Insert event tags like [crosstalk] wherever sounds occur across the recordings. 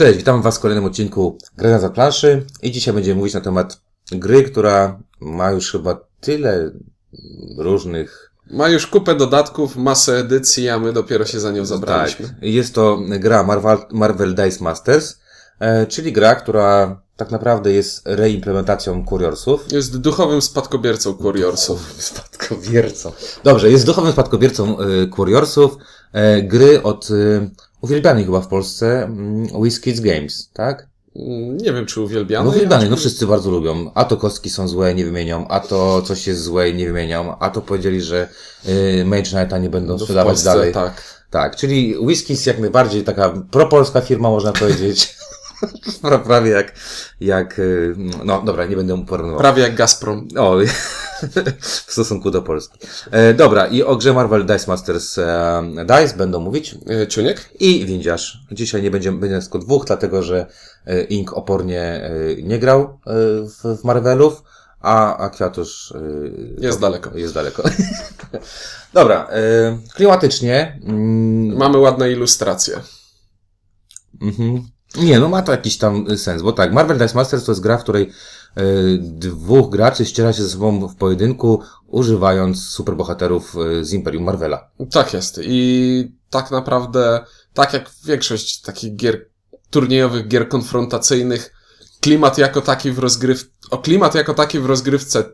Cześć, witam Was w kolejnym odcinku Gry na zaplanszy i dzisiaj będziemy mówić na temat gry, która ma już chyba tyle różnych... Ma już kupę dodatków, masę edycji, a my dopiero się za nią zabraliśmy. Tak, jest to gra Marvel, Marvel Dice Masters, e, czyli gra, która tak naprawdę jest reimplementacją Curiorsów. Jest duchowym spadkobiercą Curiorsów. [laughs] Spadkobiercą. Dobrze, jest duchowym spadkobiercą e, Curiorsów, e, gry od uwielbianej chyba w Polsce mm, WizKids Games, tak? Mm, Nie wiem, czy uwielbiamy. No uwielbiany, no wszyscy bardzo lubią. A to kostki są złe, nie wymienią, a to coś jest złe, nie wymienią, a to powiedzieli, że y, Mage Knighta nie będą No sprzedawać Polsce, dalej. Tak. Tak, czyli Whiskies jak najbardziej taka propolska firma, można powiedzieć. [laughs] Pra- [laughs] Prawie jak, jak, y, no dobra, nie będę porównywał. Prawie jak Gazprom. O, [laughs] w stosunku do Polski. E, dobra, i o grze Marvel Dice Masters e, Dice będą mówić E, i Windziarz. Dzisiaj nie będzie, będzie tylko dwóch, dlatego że e, Ink opornie e, nie grał e, w, w Marvelów, a, a Kwiatusz Jest daleko. Jest daleko. [laughs] Dobra, e, klimatycznie. Mm, Mamy ładne ilustracje. mhm. Nie, no ma to jakiś tam y, sens, bo tak, Marvel Dice Masters to jest gra, w której e, dwóch graczy ściera się ze sobą w pojedynku, używając superbohaterów e, z Imperium Marvela. Tak jest. I tak naprawdę, tak jak większość takich gier, turniejowych gier konfrontacyjnych, klimat jako taki w rozgryw... O klimat jako taki w rozgrywce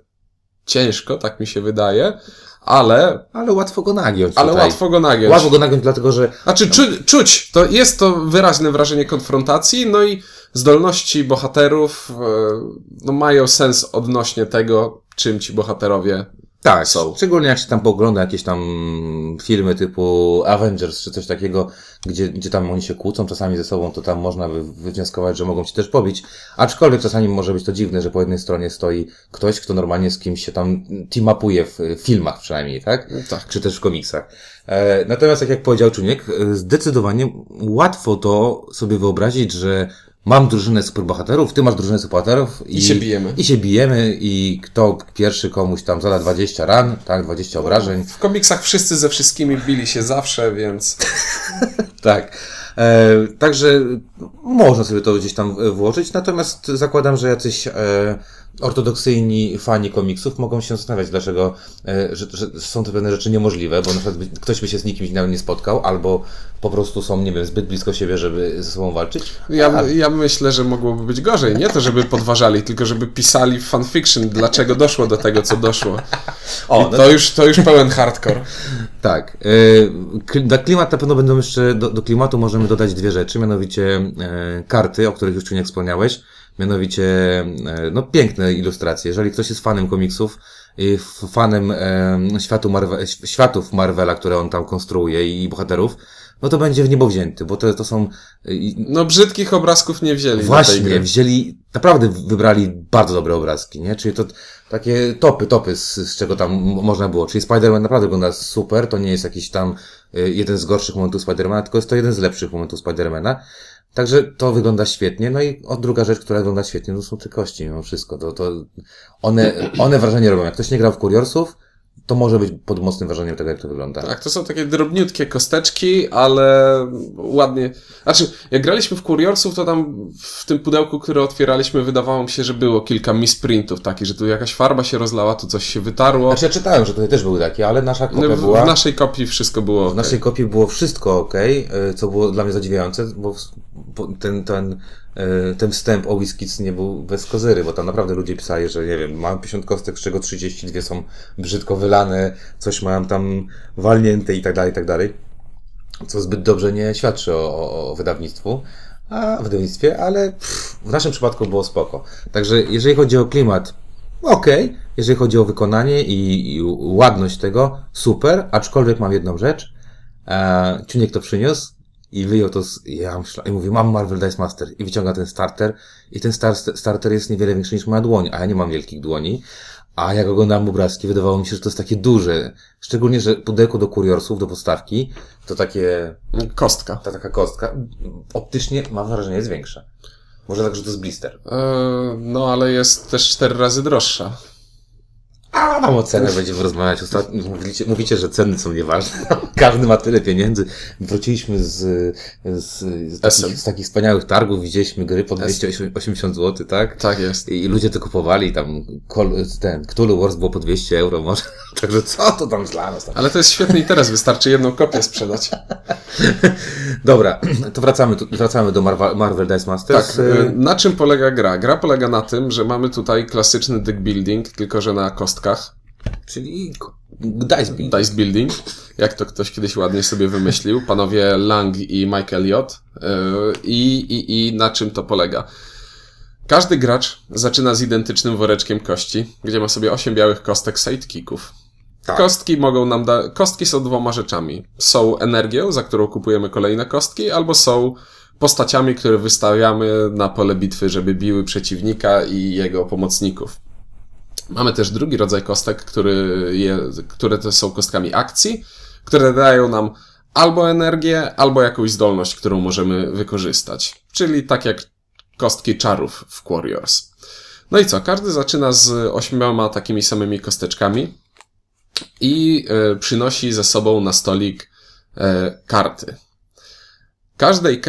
ciężko, tak mi się wydaje, ale, Ale łatwo go nagiąć ale tutaj. łatwo go nagiąć. Łatwo go nagiąć, dlatego że Znaczy, czu, czuć, to jest to wyraźne wrażenie konfrontacji, no i zdolności bohaterów e, no, mają sens odnośnie tego, czym ci bohaterowie Tak, są. Szczególnie jak się tam pogląda jakieś tam filmy typu Avengers czy coś takiego, gdzie, gdzie tam oni się kłócą czasami ze sobą, to tam można by wywnioskować, że mogą się też pobić. Aczkolwiek czasami może być to dziwne, że po jednej stronie stoi ktoś, kto normalnie z kimś się tam teamapuje w filmach przynajmniej, tak? Tak. Czy też w komiksach. E, natomiast tak jak powiedział Czuniek, e, zdecydowanie łatwo to sobie wyobrazić, że mam drużynę superbohaterów, ty masz drużynę superbohaterów I się bijemy. I się bijemy i kto pierwszy komuś tam zada 20 ran, tak, 20 obrażeń. W komiksach wszyscy ze wszystkimi bili się zawsze, więc [laughs] Tak. E, także można sobie to gdzieś tam e, włożyć, natomiast zakładam, że jacyś e, ortodoksyjni fani komiksów mogą się zastanawiać, dlaczego e, że, że są to pewne rzeczy niemożliwe, bo na przykład by, ktoś by się z nikim nawet nie spotkał, albo po prostu są, nie wiem, zbyt blisko siebie, żeby ze sobą walczyć. ja, ja myślę, że mogłoby być gorzej. Nie to, żeby podważali, tylko żeby pisali fanfiction, dlaczego doszło do tego, co doszło. O, I to już, to już pełen hardcore. [laughs] Tak. e, Na klimat na pewno będą jeszcze, do, do klimatu możemy dodać dwie rzeczy, mianowicie e, karty, o których już Czuniek wspomniałeś, mianowicie e, no piękne ilustracje. Jeżeli ktoś jest fanem komiksów, fanem e, światu Marve, światów Marvela, które on tam konstruuje i bohaterów, no to będzie w niebo wzięty, bo to, to są e, No brzydkich obrazków nie wzięli Właśnie, wzięli, naprawdę wybrali bardzo dobre obrazki, nie? Czyli to takie topy, topy, z, z czego tam można było. Czyli Spider-Man naprawdę wygląda super, to nie jest jakiś tam jeden z gorszych momentów Spider-Mana, tylko jest to jeden z lepszych momentów Spider-Mana. Także to wygląda świetnie. No i o, druga rzecz, która wygląda świetnie, to są te kości mimo wszystko. To, to one, one wrażenie robią. Jak ktoś nie grał w Curiorsów, to może być pod mocnym wrażeniem tego, jak to wygląda. Tak, to są takie drobniutkie kosteczki, ale ładnie. Znaczy, jak graliśmy w Curiorsów, to tam w tym pudełku, które otwieraliśmy, wydawało mi się, że było kilka misprintów takich, że tu jakaś farba się rozlała, tu coś się wytarło. Znaczy ja czytałem, że tutaj też były takie, ale nasza kopia No, w, była... w naszej kopii wszystko było. W naszej kopii było wszystko ok, e, co było dla mnie zadziwiające, bo ten, ten, e, ten wstęp o Whiskids nie był bez kozyry, bo tam naprawdę ludzie pisali, że nie wiem, mam 50 kostek, z czego 32 są brzydko wylane, coś mam tam walnięte i tak dalej, i tak dalej. Co zbyt dobrze nie świadczy o, o, o wydawnictwu. A wydawnictwie, ale pff, w naszym przypadku było spoko. Także jeżeli chodzi o klimat, okej. Jeżeli chodzi o wykonanie i, i ładność tego, super. Aczkolwiek mam jedną rzecz. E, Ciuniek to przyniósł i wyjął to z, ja myślę, i mówi, mam Marvel Dice Master i wyciąga ten starter i ten star, starter jest niewiele większy niż moja dłoń, a ja nie mam wielkich dłoni. A jak oglądałem obrazki, wydawało mi się, że to jest takie duże. Szczególnie, że pudełko do kuriorsów, do podstawki, to takie, Kostka. ta taka kostka, optycznie mam wrażenie jest większa. Może tak, że to jest blister. E, no, ale jest też cztery razy droższa. A tam o cenę będziemy rozmawiać. Ostatnio mówicie, mówicie, że ceny są nieważne. [laughs] Każdy ma tyle pieniędzy. Wróciliśmy z, z, z, takich, z takich wspaniałych targów, widzieliśmy gry po 280 zł, tak? Tak jest. I ludzie to kupowali, tam ten Cthulhu Wars było po 200 euro może. [laughs] Także co to tam dla nas? Ale to jest świetny interes, wystarczy jedną kopię sprzedać. [laughs] Dobra, to wracamy, wracamy do Marvel, Marvel Dice Masters. Tak, y, na czym polega gra? Gra polega na tym, że mamy tutaj klasyczny deck building, tylko że na kostkach. Czyli Dice Building. Dice Building, jak to ktoś kiedyś ładnie sobie wymyślił, panowie Lang i Mike Elliott. I, i, I na czym to polega? Każdy gracz zaczyna z identycznym woreczkiem kości, gdzie ma sobie 8 białych kostek sidekicków. Tak. Kostki mogą nam da... Kostki są dwoma rzeczami. Są energią, za którą kupujemy kolejne kostki, albo są postaciami, które wystawiamy na pole bitwy, żeby biły przeciwnika i jego pomocników. Mamy też drugi rodzaj kostek, który je, które to są kostkami akcji, które dają nam albo energię, albo jakąś zdolność, którą możemy wykorzystać. Czyli tak jak kostki czarów w Warriors. No i co? Każdy zaczyna z ośmioma takimi samymi kosteczkami i e, przynosi ze sobą na stolik e, karty. Każdej,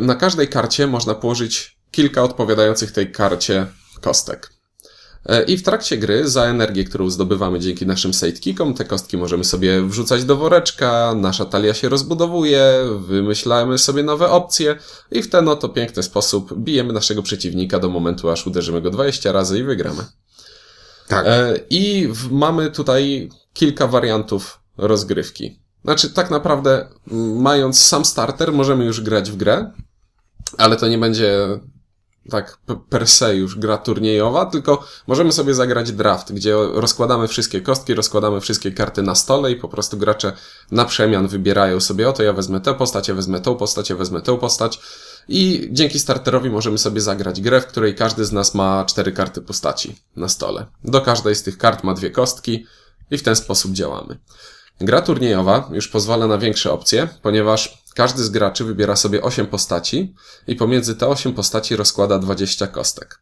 na każdej karcie można położyć kilka odpowiadających tej karcie kostek. E, I w trakcie gry za energię, którą zdobywamy dzięki naszym sidekickom, te kostki możemy sobie wrzucać do woreczka, nasza talia się rozbudowuje, wymyślamy sobie nowe opcje i w ten oto piękny sposób bijemy naszego przeciwnika do momentu, aż uderzymy go 20 razy i wygramy. Tak. E, I mamy tutaj kilka wariantów rozgrywki. Znaczy, tak naprawdę, mając sam starter, możemy już grać w grę, ale to nie będzie tak per se już gra turniejowa, tylko możemy sobie zagrać draft, gdzie rozkładamy wszystkie kostki, rozkładamy wszystkie karty na stole i po prostu gracze na przemian wybierają sobie, oto ja wezmę tę postać, ja wezmę tą postać, ja wezmę tę postać i dzięki starterowi możemy sobie zagrać grę, w której każdy z nas ma cztery karty postaci na stole. Do każdej z tych kart ma dwie kostki i w ten sposób działamy. Gra turniejowa już pozwala na większe opcje, ponieważ każdy z graczy wybiera sobie 8 postaci i pomiędzy te 8 postaci rozkłada 20 kostek.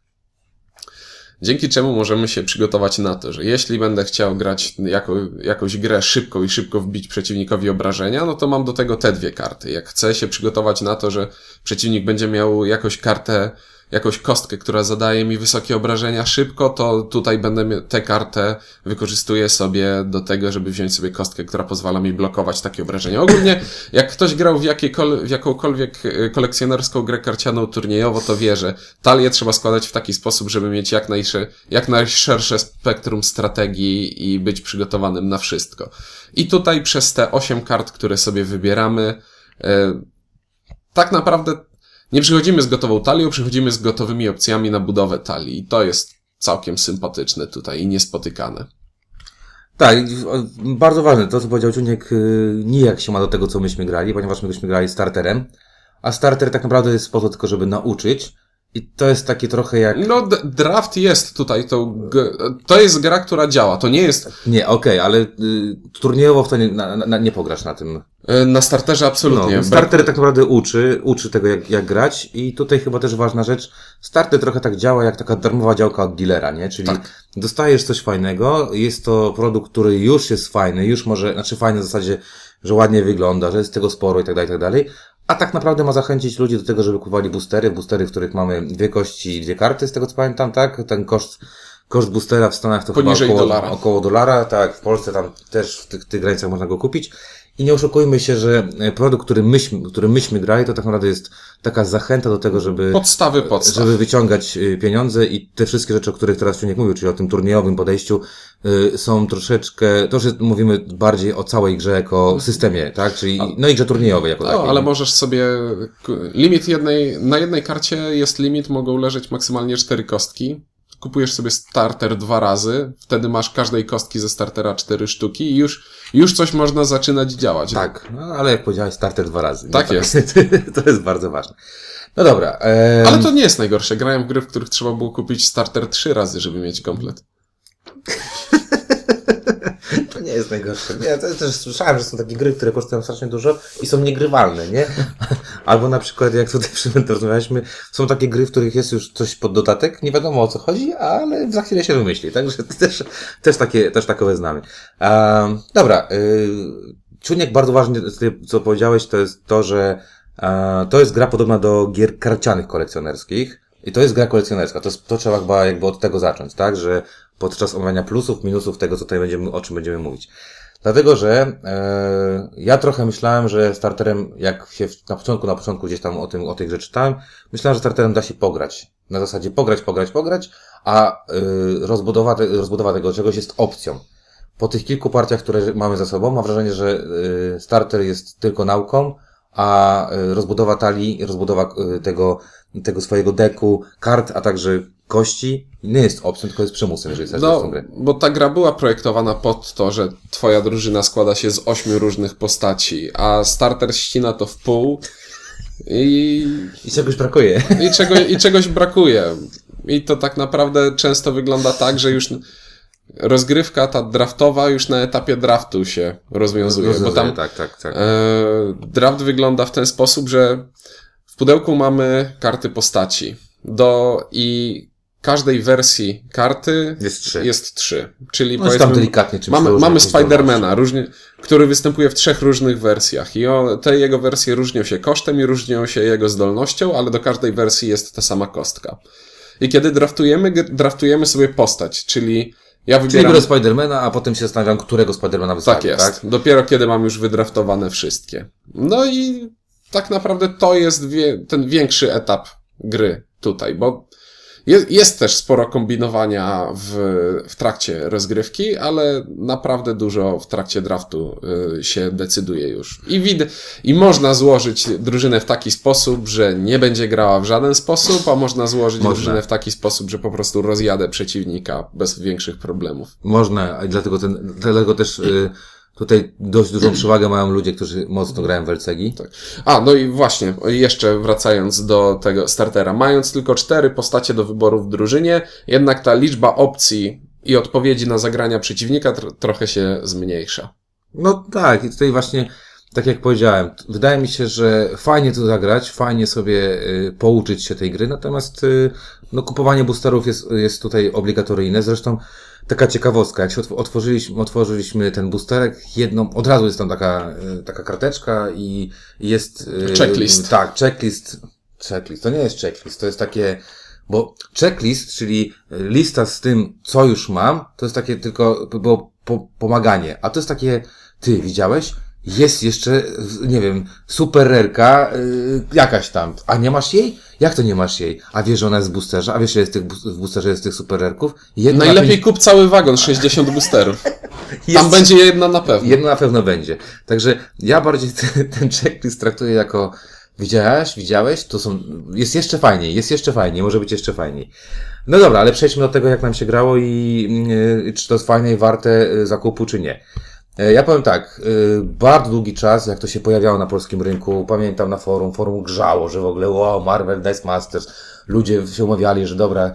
Dzięki czemu możemy się przygotować na to, że jeśli będę chciał grać jako, jakąś grę szybką i szybko wbić przeciwnikowi obrażenia, no to mam do tego te dwie karty. Jak chcę się przygotować na to, że przeciwnik będzie miał jakąś kartę jakąś kostkę, która zadaje mi wysokie obrażenia szybko, to tutaj będę tę kartę wykorzystuję sobie do tego, żeby wziąć sobie kostkę, która pozwala mi blokować takie obrażenia. Ogólnie, jak ktoś grał w, w jakąkolwiek e, kolekcjonerską grę karcianą turniejowo, to wie, że talię trzeba składać w taki sposób, żeby mieć jak, najsze, jak najszersze spektrum strategii i być przygotowanym na wszystko. I tutaj przez te 8 kart, które sobie wybieramy, e, tak naprawdę nie przychodzimy z gotową talią, przychodzimy z gotowymi opcjami na budowę talii. I to jest całkiem sympatyczne tutaj i niespotykane. Tak, bardzo ważne. To, co powiedział Ciuniek, y, nijak się ma do tego, co myśmy grali, ponieważ myśmy grali starterem. A starter tak naprawdę jest po to tylko, żeby nauczyć. I to jest takie trochę jak. No, draft jest tutaj, to, to jest gra, która działa. To nie jest. Nie, okej, okay, ale y, turniejowo w to nie, na, na, nie pograsz na tym. E, na starterze absolutnie. No, starter tak naprawdę uczy, uczy tego jak, jak grać i tutaj chyba też ważna rzecz, starter trochę tak działa jak taka darmowa działka od dealera, nie? Czyli tak. dostajesz coś fajnego, jest to produkt, który już jest fajny, już może, znaczy fajny w zasadzie, że ładnie wygląda, że jest tego sporo i tak dalej, i tak dalej, a tak naprawdę ma zachęcić ludzi do tego, żeby kupowali boostery, boostery, w których mamy dwie kości i dwie karty, z tego co pamiętam, tak? Ten koszt Koszt boostera w Stanach to Poniżej chyba około dolara. około dolara, tak, w Polsce tam też w tych, tych granicach można go kupić. I nie oszukujmy się, że produkt, który myśmy, który myśmy grali, to tak naprawdę jest taka zachęta do tego, żeby... Podstawy podstaw. Żeby wyciągać y, pieniądze i te wszystkie rzeczy, o których teraz Czuniek mówił, czyli o tym turniejowym podejściu, y, są troszeczkę, to, że mówimy bardziej o całej grze jako systemie, tak? Czyli, no i grze turniejowej jako no, takiej. ale możesz sobie, limit jednej, na jednej karcie jest limit, mogą leżeć maksymalnie cztery kostki kupujesz sobie starter dwa razy, wtedy masz każdej kostki ze startera cztery sztuki i już, już coś można zaczynać działać. Tak, no, ale jak powiedziałeś, starter dwa razy. Tak no, jest. [laughs] to jest bardzo ważne. No dobra. Em... Ale to nie jest najgorsze. Grałem w gry, w których trzeba było kupić starter trzy razy, żeby mieć komplet. to nie jest najgorsze. Ja też słyszałem, że są takie gry, które kosztują strasznie dużo i są niegrywalne, nie? [laughs] Albo na przykład, jak tutaj przy rozmawialiśmy, są takie gry, w których jest już coś pod dodatek, nie wiadomo o co chodzi, ale za chwilę się wymyśli. Także [laughs] też, też takie, też takowe znamy. Um, dobra, y, Czujnik bardzo ważny, co powiedziałeś, to jest to, że e, to jest gra podobna do gier karcianych kolekcjonerskich. I to jest gra kolekcjonerska. To, jest, to trzeba chyba jakby od tego zacząć, tak? Że podczas omawiania plusów, minusów tego, co tutaj będziemy, o czym będziemy mówić. Dlatego, że e, ja trochę myślałem, że starterem, jak się na początku, na początku gdzieś tam o tym, o tej grze czytałem, myślałem, że starterem da się pograć. Na zasadzie pograć, pograć, pograć, a e, rozbudowa, te, rozbudowa tego czegoś jest opcją. Po tych kilku partiach, które mamy za sobą, mam wrażenie, że e, starter jest tylko nauką, a e, rozbudowa talii, rozbudowa e, tego, tego swojego deku, kart, a także kości nie jest opcją, tylko jest przymusem, jeżeli chcesz No, tą grę. bo ta gra była projektowana pod to, że twoja drużyna składa się z ośmiu różnych postaci, a starter ścina to w pół i, I czegoś brakuje. i, czego, i czegoś brakuje. I to tak naprawdę często wygląda tak, że już rozgrywka ta draftowa już na etapie draftu się rozwiązuje, bo tam tak, tak, tak. E, draft wygląda w ten sposób, że w pudełku mamy karty postaci. Do i każdej wersji karty Jest trzy. jest trzy. Czyli No, jest tam delikatnie czymś mamy, mamy Spidermana, różnie, który występuje w trzech różnych wersjach. I o, te jego wersje różnią się kosztem i różnią się jego zdolnością, ale do każdej wersji jest ta sama kostka. I kiedy draftujemy, draftujemy sobie postać, czyli ja Czyli wybieram... biorę Spidermana, a potem się zastanawiam, którego Spidermana wystawić, Tak jest. tak? Dopiero kiedy mam już wydraftowane wszystkie. No i tak naprawdę to jest wie, ten większy etap gry tutaj, bo jest, jest też sporo kombinowania w, w trakcie rozgrywki, ale naprawdę dużo w trakcie draftu y, się decyduje już. I, wid, I można złożyć drużynę w taki sposób, że nie będzie grała w żaden sposób, a można złożyć Można. drużynę w taki sposób, że po prostu rozjadę przeciwnika bez większych problemów. Można, i dlatego, ten, dlatego też y, tutaj dość dużą przewagę mają ludzie, którzy mocno grają w LCG. Tak. A, no i właśnie, jeszcze wracając do tego startera. Mając tylko cztery postacie do wyboru w drużynie, jednak ta liczba opcji i odpowiedzi na zagrania przeciwnika tr- trochę się zmniejsza. No tak, i tutaj właśnie, tak jak powiedziałem, wydaje mi się, że fajnie tu zagrać, fajnie sobie y, pouczyć się tej gry, natomiast y, no, kupowanie boosterów jest, jest tutaj obligatoryjne. Zresztą taka ciekawostka, jak się otw- otworzyliśmy, otworzyliśmy ten boosterek, jedną, od razu jest tam taka, y, taka karteczka i jest... y, Checklist. Tak, checklist. Checklist, to nie jest checklist, to jest takie... Bo checklist, czyli lista z tym, co już mam, to jest takie tylko bo, po, pomaganie. A to jest takie, ty widziałeś? Jest jeszcze, nie wiem, super rerka, yy, jakaś tam. A nie masz jej? Jak to nie masz jej? A wiesz, że ona jest w boosterze? A wiesz, że jest tych, w boosterze jest tych super rerków? Jedna na Najlepiej pięć- kup cały wagon, 60 boosterów. jest- [laughs] Tam będzie jedna na pewno. Jedno na pewno będzie. Także ja bardziej [laughs] ten, ten checklist traktuję jako widziałeś, widziałeś, to są, jest jeszcze fajniej, jest jeszcze fajniej, może być jeszcze fajniej. No dobra, ale przejdźmy do tego, jak nam się grało i yy, czy to jest fajne i warte yy, zakupu, czy nie. E, Ja powiem tak, yy, bardzo długi czas, jak to się pojawiało na polskim rynku, pamiętam na forum, forum grzało, że w ogóle wow, Marvel Dice Masters, ludzie się umawiali, że dobra,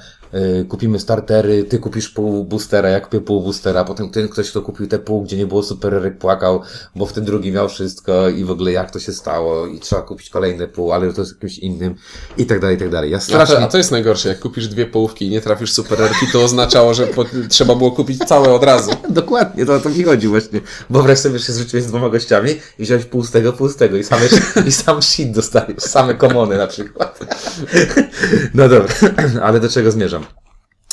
kupimy startery, ty kupisz pół boostera, ja kupię pół boostera, potem ten ktoś, kto kupił te pół, gdzie nie było supererek, płakał, bo w ten drugi miał wszystko i w ogóle jak to się stało i trzeba kupić kolejne pół, ale to jest jakimś innym i tak dalej, i tak dalej. Ja A strasznie... to, a to jest najgorsze, jak kupisz dwie połówki i nie trafisz supererki, to oznaczało, że po, trzeba było kupić całe od razu. [laughs] Dokładnie, to o to mi chodzi właśnie. Wyobraź sobie, że się zrzuciłeś z dwoma gościami i wziąłeś pół z tego, pół z tego i, same, [laughs] i sam shit dostajesz, same komony na przykład. [laughs] No dobra, [clears throat] ale do czego zmierzam?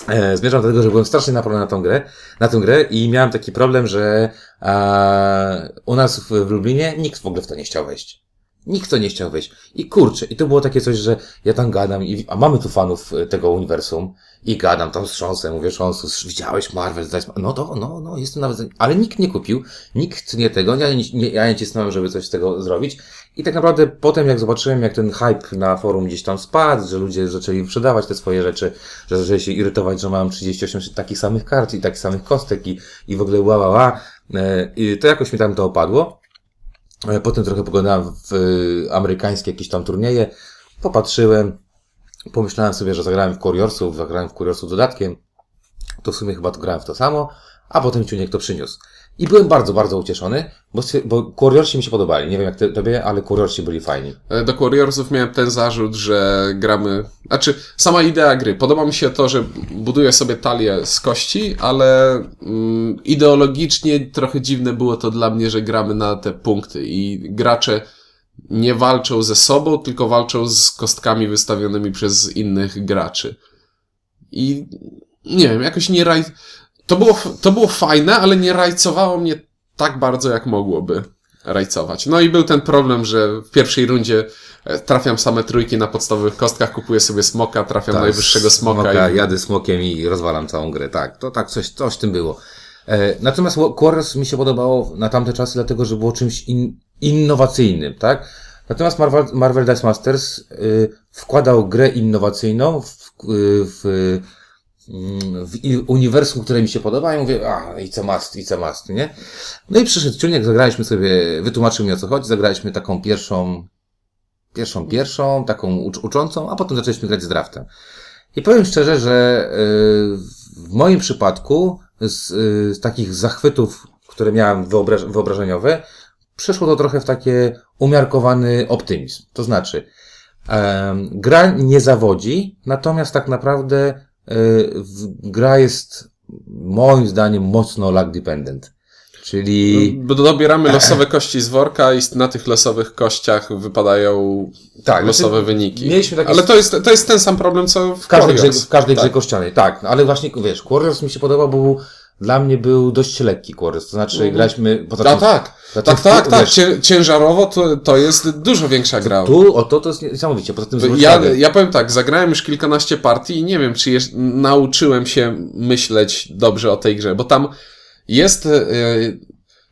E, zmierzam do tego, że byłem strasznie naprony na tą grę, na tę grę i miałem taki problem, że e, u nas w, w Lublinie nikt w ogóle w to nie chciał wejść. Nikt to nie chciał wejść. I kurczę, i to było takie coś, że ja tam gadam, i, a mamy tu fanów e, tego uniwersum, i gadam tam z Szonsem, mówię Szonsu, widziałeś Marvel, zdać, no to, no, no, jestem nawet, ale nikt nie kupił, nikt nie tego, ja nie, ja nie cisnąłem, żeby coś z tego zrobić. I tak naprawdę potem, jak zobaczyłem, jak ten hype na forum gdzieś tam spadł, że ludzie zaczęli sprzedawać te swoje rzeczy, że zaczęli się irytować, że mam 38 takich samych kart i takich samych kostek i, i w ogóle ła, e, i to jakoś mi tam to opadło. E, Potem trochę poglądałem w e, amerykańskie jakieś tam turnieje, popatrzyłem, pomyślałem sobie, że zagrałem w Warriorsów, zagrałem w Warriorsów dodatkiem, to w sumie chyba to grałem w to samo, a potem Ciuniek to przyniósł. I byłem bardzo, bardzo ucieszony, bo, bo mi się podobali. Nie wiem jak ty, tobie, ale Warriorsi byli fajni. E, Do Warriorsów miałem ten zarzut, że gramy. Znaczy, sama idea gry. Podoba mi się to, że buduję sobie talię z kości, ale mm, ideologicznie trochę dziwne było to dla mnie, że gramy na te punkty i gracze nie walczą ze sobą, tylko walczą z kostkami wystawionymi przez innych graczy. I nie wiem, jakoś nie raj... To było, to było fajne, ale nie rajcowało mnie tak bardzo, jak mogłoby rajcować. No i był ten problem, że w pierwszej rundzie e, trafiam same trójki na podstawowych kostkach, kupuję sobie smoka, trafiam najwyższego smoka. i... Jadę smokiem i rozwalam całą grę. Tak, to tak, coś, coś w tym było. E, natomiast Warriors mi się podobało na tamte czasy, dlatego, że było czymś in, innowacyjnym, tak? Natomiast Marvel, Marvel Dice Masters y, wkładał grę innowacyjną w, y, w, w i- uniwersum, które mi się podoba i mówię, a, it's a must, it's a must, nie? No i przyszedł Ciuniek, zagraliśmy sobie, wytłumaczył mi o co chodzi, zagraliśmy taką pierwszą, pierwszą, pierwszą, taką ucz, uczącą, a potem zaczęliśmy grać z draftem. I powiem szczerze, że y, w moim przypadku z, y, z takich zachwytów, które miałem wyobraż wyobrażeniowe, przeszło to trochę w takie umiarkowany optymizm. To znaczy, gra nie zawodzi, natomiast tak naprawdę gra jest moim zdaniem mocno lag dependent. Czyli Bo dobieramy losowe [clears throat] kości z worka i na tych losowych kościach wypadają tak, losowe znaczy, wyniki. Mieliśmy takie Ale to jest, to jest ten sam problem, co w w każdej grze, w każdej grze Tak. kościanej, tak. No, ale właśnie, wiesz, Warriors mi się podobał, bo był, dla mnie był dość lekki Warriors. To znaczy, Mhm. graliśmy, poza tym, tak, tak, tak, tu- tak. wiesz- Cię, ciężarowo to, to jest dużo większa gra. tu, o to, to jest niesamowicie. Poza tym, Ja, uwagę, ja powiem tak, zagrałem już kilkanaście partii i nie wiem, czy jeszcze nauczyłem się myśleć dobrze o tej grze, bo tam jest e,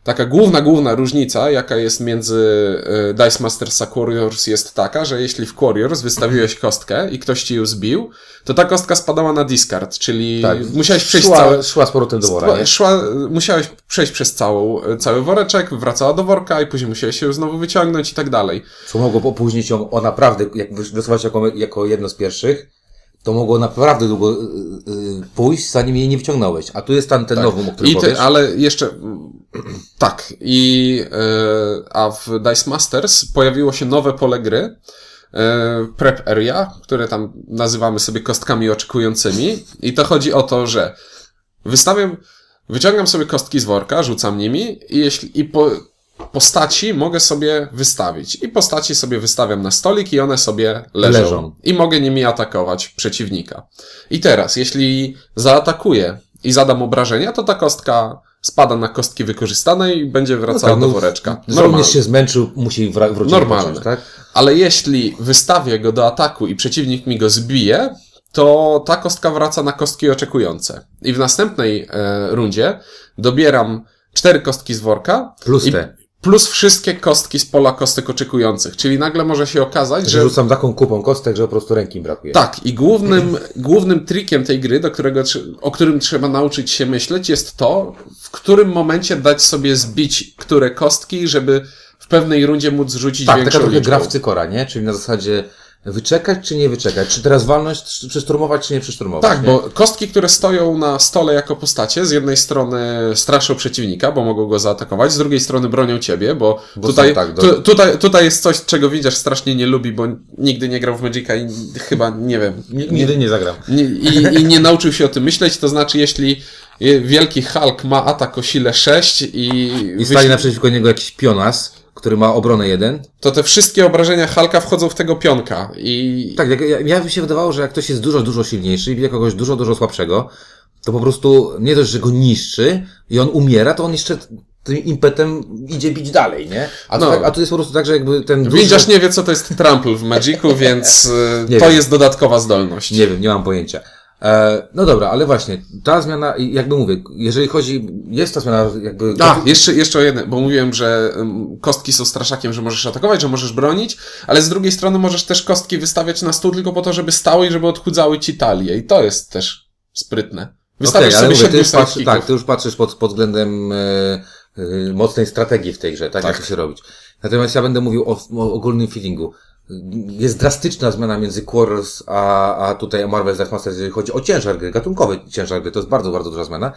taka główna, główna różnica, jaka jest między e, Dice Masters a Warriors jest taka, że jeśli w Warriors wystawiłeś kostkę i ktoś ci ją zbił, to ta kostka spadała na discard, czyli tak, musiałeś przejść szła, całe, szła z powrotem do wora, nie? Szła, musiałeś przejść przez całą, cały woreczek, wracała do worka i później musiałeś się znowu wyciągnąć i tak dalej. Co mogło opóźnić ją o naprawdę, jak wysuwać jako, jako jedno z pierwszych, to mogło naprawdę długo y, y, pójść, zanim jej nie wyciągnąłeś. A tu jest ten, ten nowum, o którym Tak. I ty, ale jeszcze [clears throat] tak. I e, a w Dice Masters pojawiło się nowe pole gry. e, Prep Area, które tam nazywamy sobie kostkami oczekującymi. I to chodzi o to, że wystawiam, wyciągam sobie kostki z worka, rzucam nimi i jeśli, i po, postaci mogę sobie wystawić. I postaci sobie wystawiam na stolik i one sobie leżą. Leżą. I mogę nimi atakować przeciwnika. I teraz, jeśli zaatakuję i zadam obrażenia, to ta kostka spada na kostki wykorzystane i będzie wracała tak, no, do woreczka. Normalne. Żołnierz się zmęczył, musi wra- wrócić Normalne. odpocząć, tak? Ale jeśli wystawię go do ataku i przeciwnik mi go zbije, to ta kostka wraca na kostki oczekujące. I w następnej e, rundzie dobieram cztery kostki z worka Plus te. Plus wszystkie kostki z pola kostek oczekujących. Czyli nagle może się okazać, Że rzucam taką kupą kostek, że po prostu ręki brakuje. tak, i głównym, [clears throat] głównym trikiem tej gry, do którego, o którym trzeba nauczyć się myśleć, jest to, w którym momencie dać sobie zbić które kostki, żeby w pewnej rundzie móc zrzucić Tak, taka większą trochę liczbą. gra w cykora, nie? Czyli na zasadzie wyczekać czy nie wyczekać? Czy teraz walność, czy czy nie przeszturmować? Tak, nie? bo kostki, które stoją na stole jako postacie, z jednej strony straszą przeciwnika, bo mogą go zaatakować, z drugiej strony bronią ciebie, bo, Bo tutaj, tak, do- tu, tutaj, tutaj jest coś, czego widzisz strasznie nie lubi, bo nigdy nie grał w Magica i chyba, nie wiem, Nigdy nie. Nie, i, I nie nauczył się o tym myśleć, to znaczy, jeśli e, wielki Hulk ma atak o sile 6 i, I wyś- stanie naprzeciwko niego jakiś pionas, który ma obronę jeden. to te wszystkie obrażenia Hulka wchodzą w tego pionka i Tak, jak, ja, ja mi się wydawało, że jak ktoś jest dużo, dużo silniejszy i bije kogoś dużo, dużo słabszego, to po prostu nie dość, że go niszczy i on umiera, to on jeszcze tym impetem idzie bić dalej, nie? A tu, No. tak, a tu jest po prostu tak, że jakby ten duży... Nie wie, co to jest trample w Magicu, więc [laughs] e, to wiem. jest dodatkowa zdolność. Nie wiem, nie mam pojęcia. E, no dobra, ale właśnie, ta zmiana, jakby mówię, jeżeli chodzi, jest ta zmiana jakby... A, jeszcze, jeszcze o jedno, bo mówiłem, że kostki są straszakiem, że możesz atakować, że możesz bronić, ale z drugiej strony możesz też kostki wystawiać na stół tylko po to, żeby stały i żeby odchudzały ci talię. I to jest też sprytne. Wystawiasz ale sobie mówię, ty już patrzy, tak, ty już patrzysz pod, pod względem e, e, mocnej strategii w tej grze, tak, Tak. jak to się robić. Natomiast ja będę mówił o, o ogólnym feelingu. Jest drastyczna zmiana między Quarrels a, a tutaj Marvel Dice Masters, jeżeli chodzi o ciężar gry, gatunkowy ciężar gry, to jest bardzo, bardzo duża zmiana.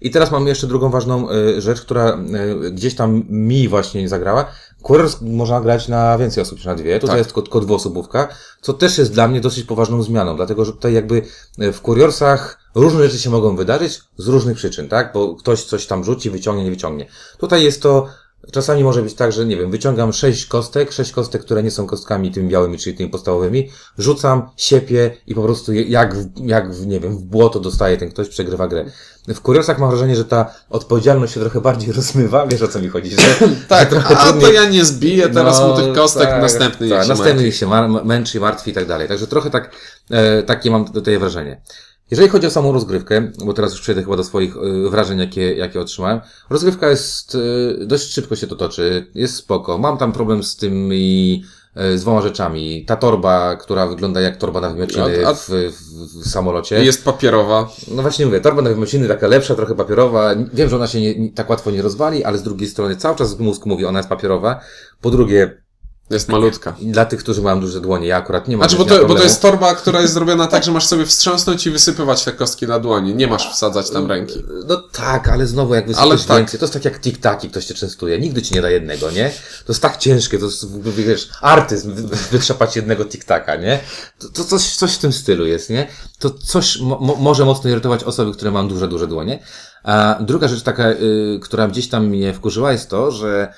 I teraz mamy jeszcze drugą ważną y, rzecz, która y, gdzieś tam mi właśnie nie zagrała. Quarters można grać na więcej osób niż na dwie. Tutaj Tak. jest tylko, tylko dwuosobówka, co też jest dla mnie dosyć poważną zmianą, dlatego że tutaj jakby y, w Warriorsach różne rzeczy się mogą wydarzyć z różnych przyczyn, tak? Bo ktoś coś tam rzuci, wyciągnie, nie wyciągnie. Tutaj jest to Czasami może być tak, że nie wiem, wyciągam sześć kostek, sześć kostek, które nie są kostkami tymi białymi, czyli tymi podstawowymi, rzucam, siepię i po prostu jak, jak nie wiem, w błoto dostaje ten ktoś, przegrywa grę. W Kuriosach mam wrażenie, że ta odpowiedzialność się trochę bardziej [laughs] rozmywa, wiesz o co mi chodzi, że, [laughs] Tak, że trochę a to trudniej- ja nie zbiję teraz No, mu tych kostek, tak, następny tak, się następny się męczy, martwi i tak dalej. Także trochę tak, e, takie mam tutaj wrażenie. Jeżeli chodzi o samą rozgrywkę, bo teraz już przejdę chyba do swoich e, wrażeń, jakie, jakie otrzymałem. Rozgrywka jest, e, dość szybko się to toczy, jest spoko. Mam tam problem z tymi, e, z dwoma rzeczami. Ta torba, która wygląda jak torba na wymiociny A- a- w, w, w samolocie. Jest papierowa. No właśnie mówię, torba na wymiociny taka lepsza, trochę papierowa. Wiem, że ona się nie, nie, tak łatwo nie rozwali, ale z drugiej strony cały czas mózg mówi, ona jest papierowa. Po drugie, Jest malutka. dla tych, którzy mają duże dłonie, ja akurat nie mam. Znaczy, bo to, bo to jest torba, która jest zrobiona tak, że masz sobie wstrząsnąć i wysypywać te kostki na dłoni. Nie masz wsadzać tam ręki. No tak, ale znowu jak wysypiesz tak. więcej, to jest tak jak tik-taki, ktoś cię częstuje. Nigdy ci nie da jednego, nie? To jest tak ciężkie, to jest, wiesz, artyzm, wy- wytrzepać jednego tik-taka, nie? To, to coś, coś w tym stylu jest, nie? To coś mo, mo, może mocno irytować osoby, które mają duże, duże dłonie. A druga rzecz taka, y, która gdzieś tam mnie wkurzyła jest to, że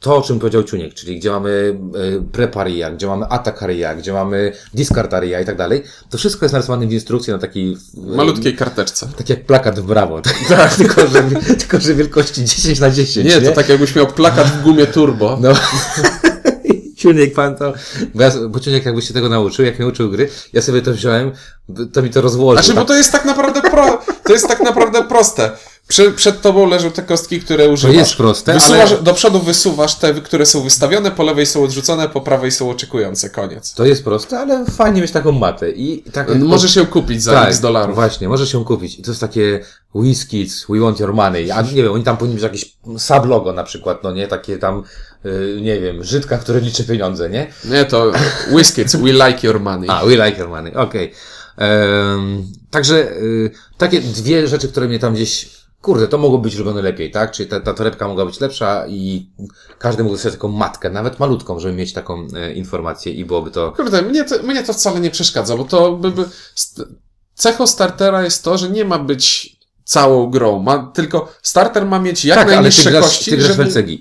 to, o czym powiedział Ciuniek, czyli gdzie mamy y, preparia, gdzie mamy atakaria, gdzie mamy discardaria i tak dalej, to wszystko jest narysowane w instrukcji na takiej y, Malutkiej karteczce. tak jak plakat w brawo. [laughs] Tak, tylko, że, tylko, że wielkości 10 na 10. Nie, to tak jakbyś miał plakat w gumie turbo. No. [laughs] Ciuniek pan to. Bo, ja, bo Ciuniek jakby się tego nauczył, jak mnie uczył gry, ja sobie to wziąłem, to mi to rozłożył. Znaczy, bo to jest tak naprawdę pro, to jest tak naprawdę proste. Prze, przed tobą leżą te kostki, które używasz. jest proste, Wysuwasz, ale- Do przodu wysuwasz te, które są wystawione, po lewej są odrzucone, po prawej są oczekujące. Koniec. To jest proste, ale fajnie mieć taką matę. I tak jak- Możesz ją kupić za tak, x dolarów. Właśnie, możesz ją kupić. I to jest takie Whiskids, we want your money. A nie wiem, oni tam powinni być jakieś sublogo na przykład, no nie? Takie tam, nie wiem, Żydka, który liczy pieniądze, nie? Nie, to Whiskets, we like your money. A, we like your money, okej. Em, Także y, takie dwie rzeczy, które mnie tam gdzieś. Kurde, to mogło być robione lepiej, tak? Czyli ta, ta torebka mogła być lepsza i każdy mógł dostać taką matkę, nawet malutką, żeby mieć taką e, informację i byłoby to. Kurde, mnie to, mnie to wcale nie przeszkadza, bo to by, by cechą startera jest to, że nie ma być całą grą. Ma, tylko starter ma mieć jak tak, ale ty najniższe grasz, kości, ty grasz żeby...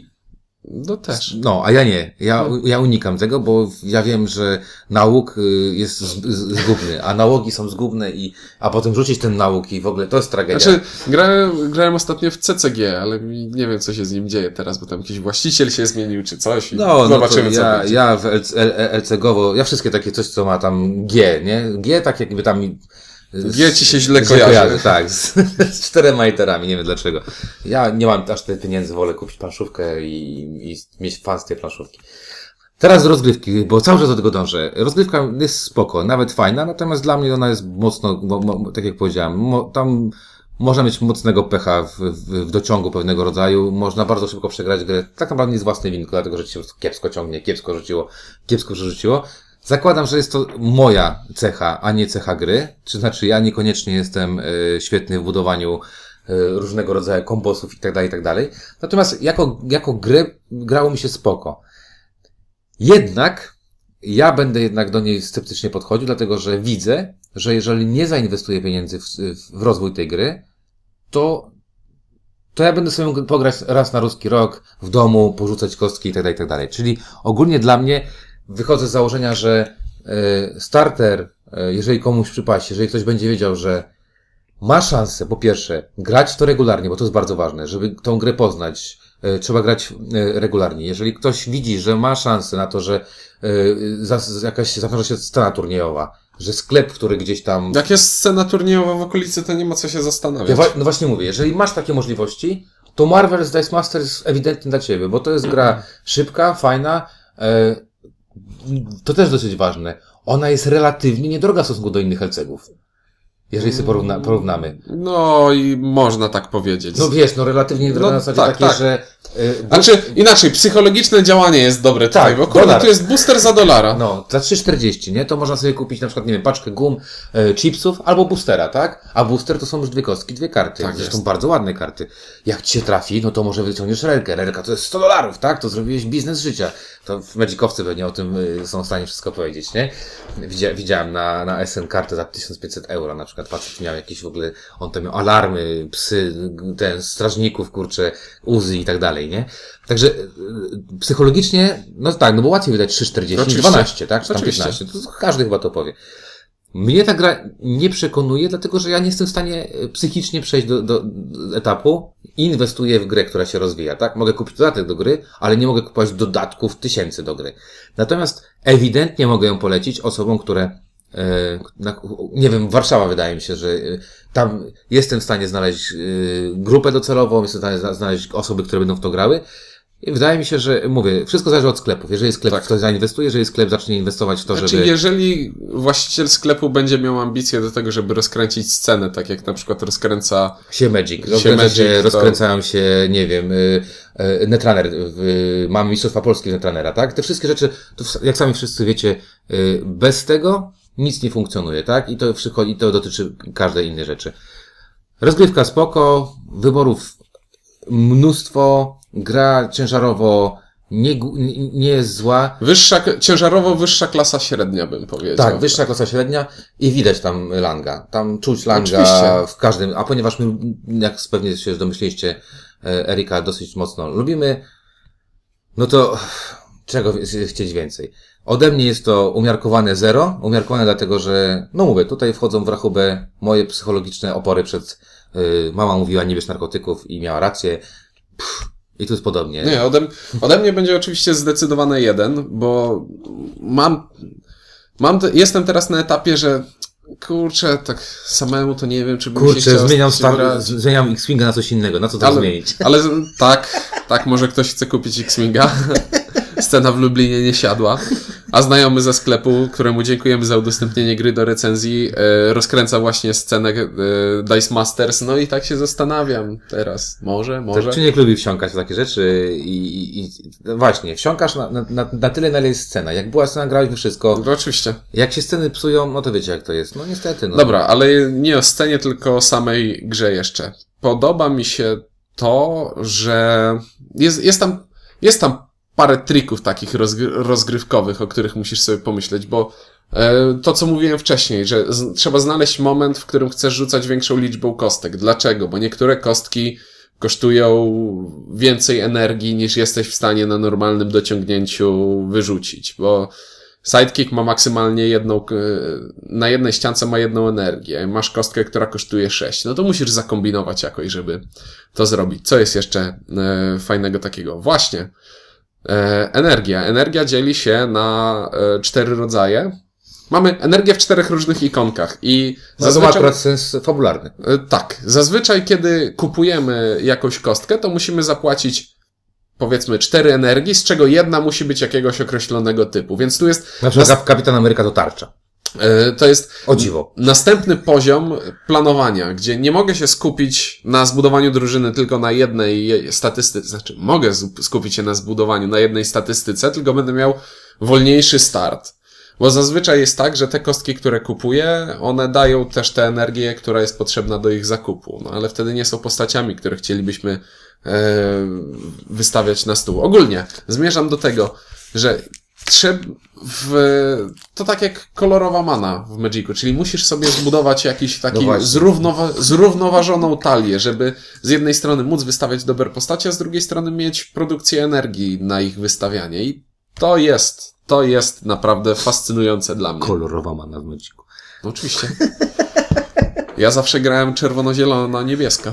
No też. No, a ja nie. Ja, No. ja unikam tego, bo ja wiem, że nauk y, jest z- z- zgubny, a nałogi są zgubne i, a potem rzucić ten nauk i w ogóle to jest tragedia. Znaczy, grałem, grałem ostatnio w CCG, ale nie wiem, co się z nim dzieje teraz, bo tam jakiś właściciel się zmienił, czy coś. I No, no zobaczymy, co ja, będzie. ja w LC, LCG-owo, ja wszystkie takie coś, co ma tam G, nie? G tak jakby tam... G ci się źle z- kojarzy. Tak, z, [laughs] z czterema literami, nie wiem dlaczego. Ja nie mam aż tyle pieniędzy, wolę kupić planszówkę i, i mieć fan z tej planszówki. Teraz rozgrywki, bo cały czas do tego dążę. Rozgrywka jest spoko, nawet fajna, natomiast dla mnie ona jest mocno, mo, mo, tak jak powiedziałem, mo, tam można mieć mocnego pecha w, w, w dociągu pewnego rodzaju, można bardzo szybko przegrać grę, tak naprawdę nie z własnej winy, dlatego, że ci się kiepsko ciągnie, kiepsko rzuciło, kiepsko przerzuciło. Zakładam, że jest to moja cecha, a nie cecha gry, czy znaczy ja niekoniecznie jestem y, świetny w budowaniu y, różnego rodzaju kombosów i tak dalej, i tak dalej. Natomiast jako, jako grę grało mi się spoko. Jednak ja będę jednak do niej sceptycznie podchodził, dlatego że widzę, że jeżeli nie zainwestuję pieniędzy w, w rozwój tej gry, to, to ja będę sobie pograć raz na ruski rok w domu, porzucać kostki i tak dalej, i tak dalej. Czyli ogólnie dla mnie wychodzę z założenia, że e, starter, e, jeżeli komuś przypaść, jeżeli ktoś będzie wiedział, że ma szansę, po pierwsze, grać to regularnie, bo to jest bardzo ważne, żeby tą grę poznać, e, trzeba grać regularnie. Jeżeli ktoś widzi, że ma szansę na to, że jakaś zawiąże się scena turniejowa, że sklep, który gdzieś tam Jak jest scena turniejowa w okolicy, to nie ma co się zastanawiać. ja no właśnie mówię, jeżeli masz takie możliwości, to Marvel's Dice Master jest ewidentnie dla Ciebie, bo to jest gra szybka, fajna, to też dosyć ważne. Ona jest relatywnie niedroga w stosunku do innych LCG-ów. Jeżeli sobie porówna, porównamy. No i można tak powiedzieć. No wiesz, no relatywnie niedroga No na zasadzie tak, takiej, tak. że Znaczy, inaczej, psychologiczne działanie jest dobre tutaj, Tak, bo kurde, tu jest booster za dolara. No, za 3,40, nie? To można sobie kupić na przykład, nie wiem, paczkę gum, e, chipsów albo boostera, tak? A booster to są już dwie kostki, dwie karty. Tak Zresztą jest. bardzo ładne karty. Jak ci się trafi, no to może wyciągniesz relkę. Relka to jest 100 dolarów, tak? To zrobiłeś biznes życia. To w Magicowcy pewnie o tym y, są w stanie wszystko powiedzieć, nie? Widzia, widziałem na, na SN kartę za 1500 euro na przykład. Facet miał jakieś w ogóle, on tam miał alarmy, psy, ten, strażników, kurcze, uzy i tak dalej, nie? Także y, y, psychologicznie, no tak, no bo łatwiej wydać 3,40 niż Oczywiście. 12, tak? Czy tam Oczywiście. 15. To każdy chyba to powie. Mnie ta gra nie przekonuje, dlatego że ja nie jestem w stanie e, psychicznie przejść do, do, etapu i inwestuję w grę, która się rozwija, tak? Mogę kupić dodatek do gry, ale nie mogę kupować dodatków tysięcy do gry. Natomiast ewidentnie mogę ją polecić osobom, które na, nie wiem, Warszawa wydaje mi się, że e, tam jestem w stanie znaleźć e, grupę docelową, jestem w stanie zna- znaleźć osoby, które będą w to grały. I wydaje mi się, że mówię, wszystko zależy od sklepów. Jeżeli sklep Tak. w to zainwestuje, jeżeli sklep zacznie inwestować w to, Znaczy, żeby. jeżeli właściciel sklepu będzie miał ambicje do tego, żeby rozkręcić scenę, tak jak na przykład rozkręca Się Magic. Się Magic, się, to- rozkręcają się, nie wiem, y, y, Netrunner, mamy Mistrzostwa Polski Netrunnera, tak? Te wszystkie rzeczy, jak sami wszyscy wiecie, y, bez tego nic nie funkcjonuje, tak? I to przychodzi, i to dotyczy każdej innej rzeczy. Rozgrywka spoko, wyborów mnóstwo, gra ciężarowo nie, nie, jest zła. wyższa, ciężarowo wyższa klasa średnia, bym powiedział. Tak, wyższa klasa średnia i widać tam Langa. Tam czuć Langa Oczywiście. w każdym, a ponieważ my, jak pewnie się domyśliście, e, Erika dosyć mocno lubimy, no to czego chcieć więcej? Ode mnie jest to umiarkowane zero, umiarkowane dlatego, że, no mówię, tutaj wchodzą w rachubę moje psychologiczne opory przed, y, mama mówiła nie bierz narkotyków i miała rację. Pff, I tu jest podobnie. Nie, ode, ode mnie będzie oczywiście zdecydowane jeden, bo mam, mam te, jestem teraz na etapie, że kurczę, tak samemu to nie wiem, czy bym się Kurczę, chciał zmieniam, star- zmieniam X-Winga na coś innego, na co to Ale, zmienić? ale tak, tak, może ktoś chce kupić X-Winga. [laughs] Scena w Lublinie nie siadła. A znajomy ze sklepu, któremu dziękujemy za udostępnienie gry do recenzji, e, rozkręca właśnie scenę e, Dice Masters. No i tak się zastanawiam teraz. Może, może. Czy nie lubi wsiąkać w takie rzeczy i, i, i właśnie, wsiąkasz na, na, na, na tyle, na ile jest scena. Jak była scena, grałeś we wszystko. No, oczywiście. Jak się sceny psują, no to wiecie jak to jest. No niestety, no. Dobra, ale nie o scenie, tylko o samej grze jeszcze. Podoba mi się to, że jest, jest tam, jest tam parę trików takich rozgry- rozgrywkowych, o których musisz sobie pomyśleć, bo e, to, co mówiłem wcześniej, że trzeba znaleźć moment, w którym chcesz rzucać większą liczbą kostek. Dlaczego? Bo niektóre kostki kosztują więcej energii niż jesteś w stanie na normalnym dociągnięciu wyrzucić, bo Sidekick ma maksymalnie jedną, k- na jednej ściance ma jedną energię. Masz kostkę, która kosztuje 6. No to musisz zakombinować jakoś, żeby to zrobić. Co jest jeszcze e, fajnego takiego? Właśnie. E, energia. Energia dzieli się na e, cztery rodzaje. Mamy energię w czterech różnych ikonkach i no to ma zazwyczaj... akurat sens fabularny. E, Tak. Zazwyczaj, kiedy kupujemy jakąś kostkę, to musimy zapłacić powiedzmy cztery energii, z czego jedna musi być jakiegoś określonego typu. Więc tu jest, Na przykład Kapitan Ameryka to tarcza. E, to jest O dziwo. następny poziom planowania, gdzie nie mogę się skupić na zbudowaniu drużyny tylko na jednej je- statystyce, znaczy mogę skupić się na zbudowaniu na jednej statystyce, tylko będę miał wolniejszy start. Bo zazwyczaj jest tak, że te kostki, które kupuję, one dają też tę energię, która jest potrzebna do ich zakupu. No ale wtedy nie są postaciami, które chcielibyśmy e, wystawiać na stół. Ogólnie zmierzam do tego, że trzeba w, to tak jak kolorowa mana w Magicu, czyli musisz sobie zbudować jakiś taki No zrównowa- zrównoważoną talię, żeby z jednej strony móc wystawiać dobre postacie, a z drugiej strony mieć produkcję energii na ich wystawianie. I to jest, to jest naprawdę fascynujące dla mnie. Kolorowa mana w Magicu. No, oczywiście. Ja zawsze grałem czerwono-zielono-niebieska.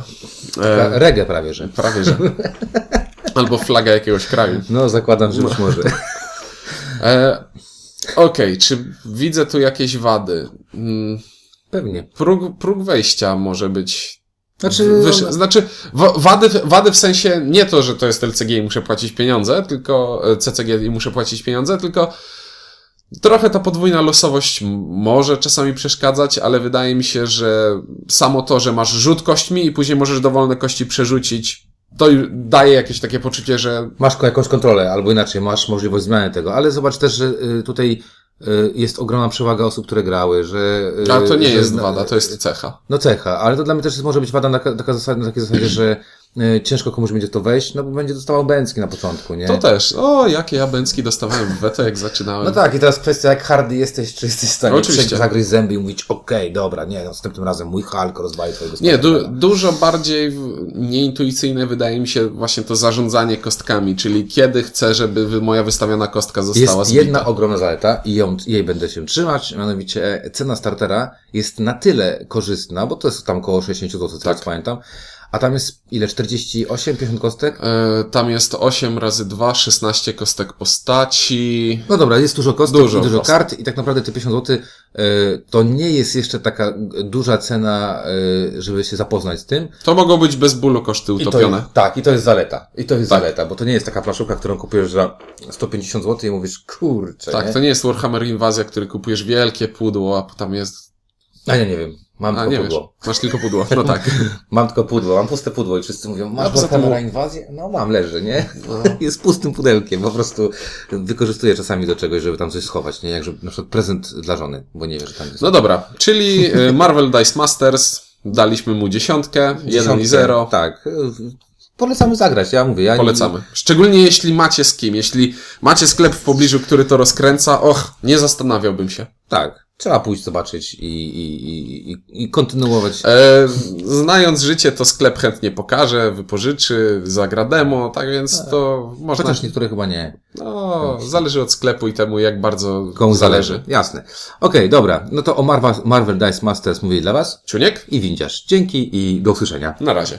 E, Reggae prawie, że. prawie, że. [laughs] Albo flaga jakiegoś kraju. No, zakładam, że być może. E, Okej, czy widzę tu jakieś wady? Mm, Pewnie. Próg, próg wejścia może być. Znaczy, wyższy. Znaczy, wa- wady, wady w sensie nie to, że to jest LCG i muszę płacić pieniądze, tylko e, CCG i muszę płacić pieniądze, tylko trochę ta podwójna losowość może czasami przeszkadzać, ale wydaje mi się, że samo to, że masz rzut kośćmi i później możesz dowolne kości przerzucić, to daje jakieś takie poczucie, że Masz jakąś kontrolę, albo inaczej, masz możliwość zmiany tego, ale zobacz też, że y, tutaj y, jest ogromna przewaga osób, które grały, że... y, ale to nie jest wada, to jest cecha. No cecha, ale to dla mnie też może być wada na, taka zasada, na takiej zasadzie, że ciężko komuś będzie to wejść, no bo będzie dostawał bęcki na początku, nie? To też. O, jakie ja bęcki dostawałem w weto, jak zaczynałem. No tak, i teraz kwestia, jak hardy jesteś, czy jesteś w stanie Oczywiście. zagryźć zęby i mówić, okej, dobra, nie, następnym razem mój Hulk rozwali twojego Nie, du dużo bardziej nieintuicyjne wydaje mi się właśnie to zarządzanie kostkami, czyli kiedy chcę, żeby moja wystawiona kostka została Jest zbita. jedna ogromna zaleta i ją, jej będę się trzymać, mianowicie e, cena startera jest na tyle korzystna, bo to jest tam około 60 zł, tak. pamiętam, a tam jest ile, 48, 50 kostek? E, tam jest 8 razy 2, 16 kostek postaci. No dobra, jest dużo kostek Dużo i dużo kostek. kart i tak naprawdę te 50 zł e, to nie jest jeszcze taka duża cena, e, żeby się zapoznać z tym. To mogą być bez bólu koszty I to, utopione. jest- tak, i to jest zaleta. I to jest Tak. zaleta, bo to nie jest taka flaszówka, którą kupujesz za 150 zł i mówisz, kurczę, Tak, nie? to nie jest Warhammer Inwazja, który kupujesz wielkie pudło, a tam jest... A ja nie wiem, mam A, tylko nie wiesz. pudło. Masz tylko pudło. No tak. [laughs] Mam tylko pudło, mam puste pudło i wszyscy mówią, masz poza tym- Warhammera inwazję? No mam, leży, nie? No. [laughs] Jest pustym pudełkiem, po prostu wykorzystuję czasami do czegoś, żeby tam coś schować, nie? Jak żeby, na przykład prezent dla żony, bo nie wie, że tam jest. No dobra, czyli y, Marvel Dice Masters, daliśmy mu dziesiątkę, 1 i 0. Tak. Polecamy zagrać, ja mówię. Ja Polecamy. Szczególnie jeśli macie z kim. Jeśli macie sklep w pobliżu, który to rozkręca, och, nie zastanawiałbym się. Tak. Trzeba pójść zobaczyć i, i, i, i, kontynuować. E, znając życie, to sklep chętnie pokaże, wypożyczy, zagra demo, tak więc to można... Chociaż niektóre chyba nie. No, zależy od sklepu i temu, jak bardzo Komu zależy. zależy. Jasne. Okej, dobra. No to o Marvel, Marvel Dice Masters mówili dla Was Ciuniek? i Windziarz. Dzięki i do usłyszenia. Na razie.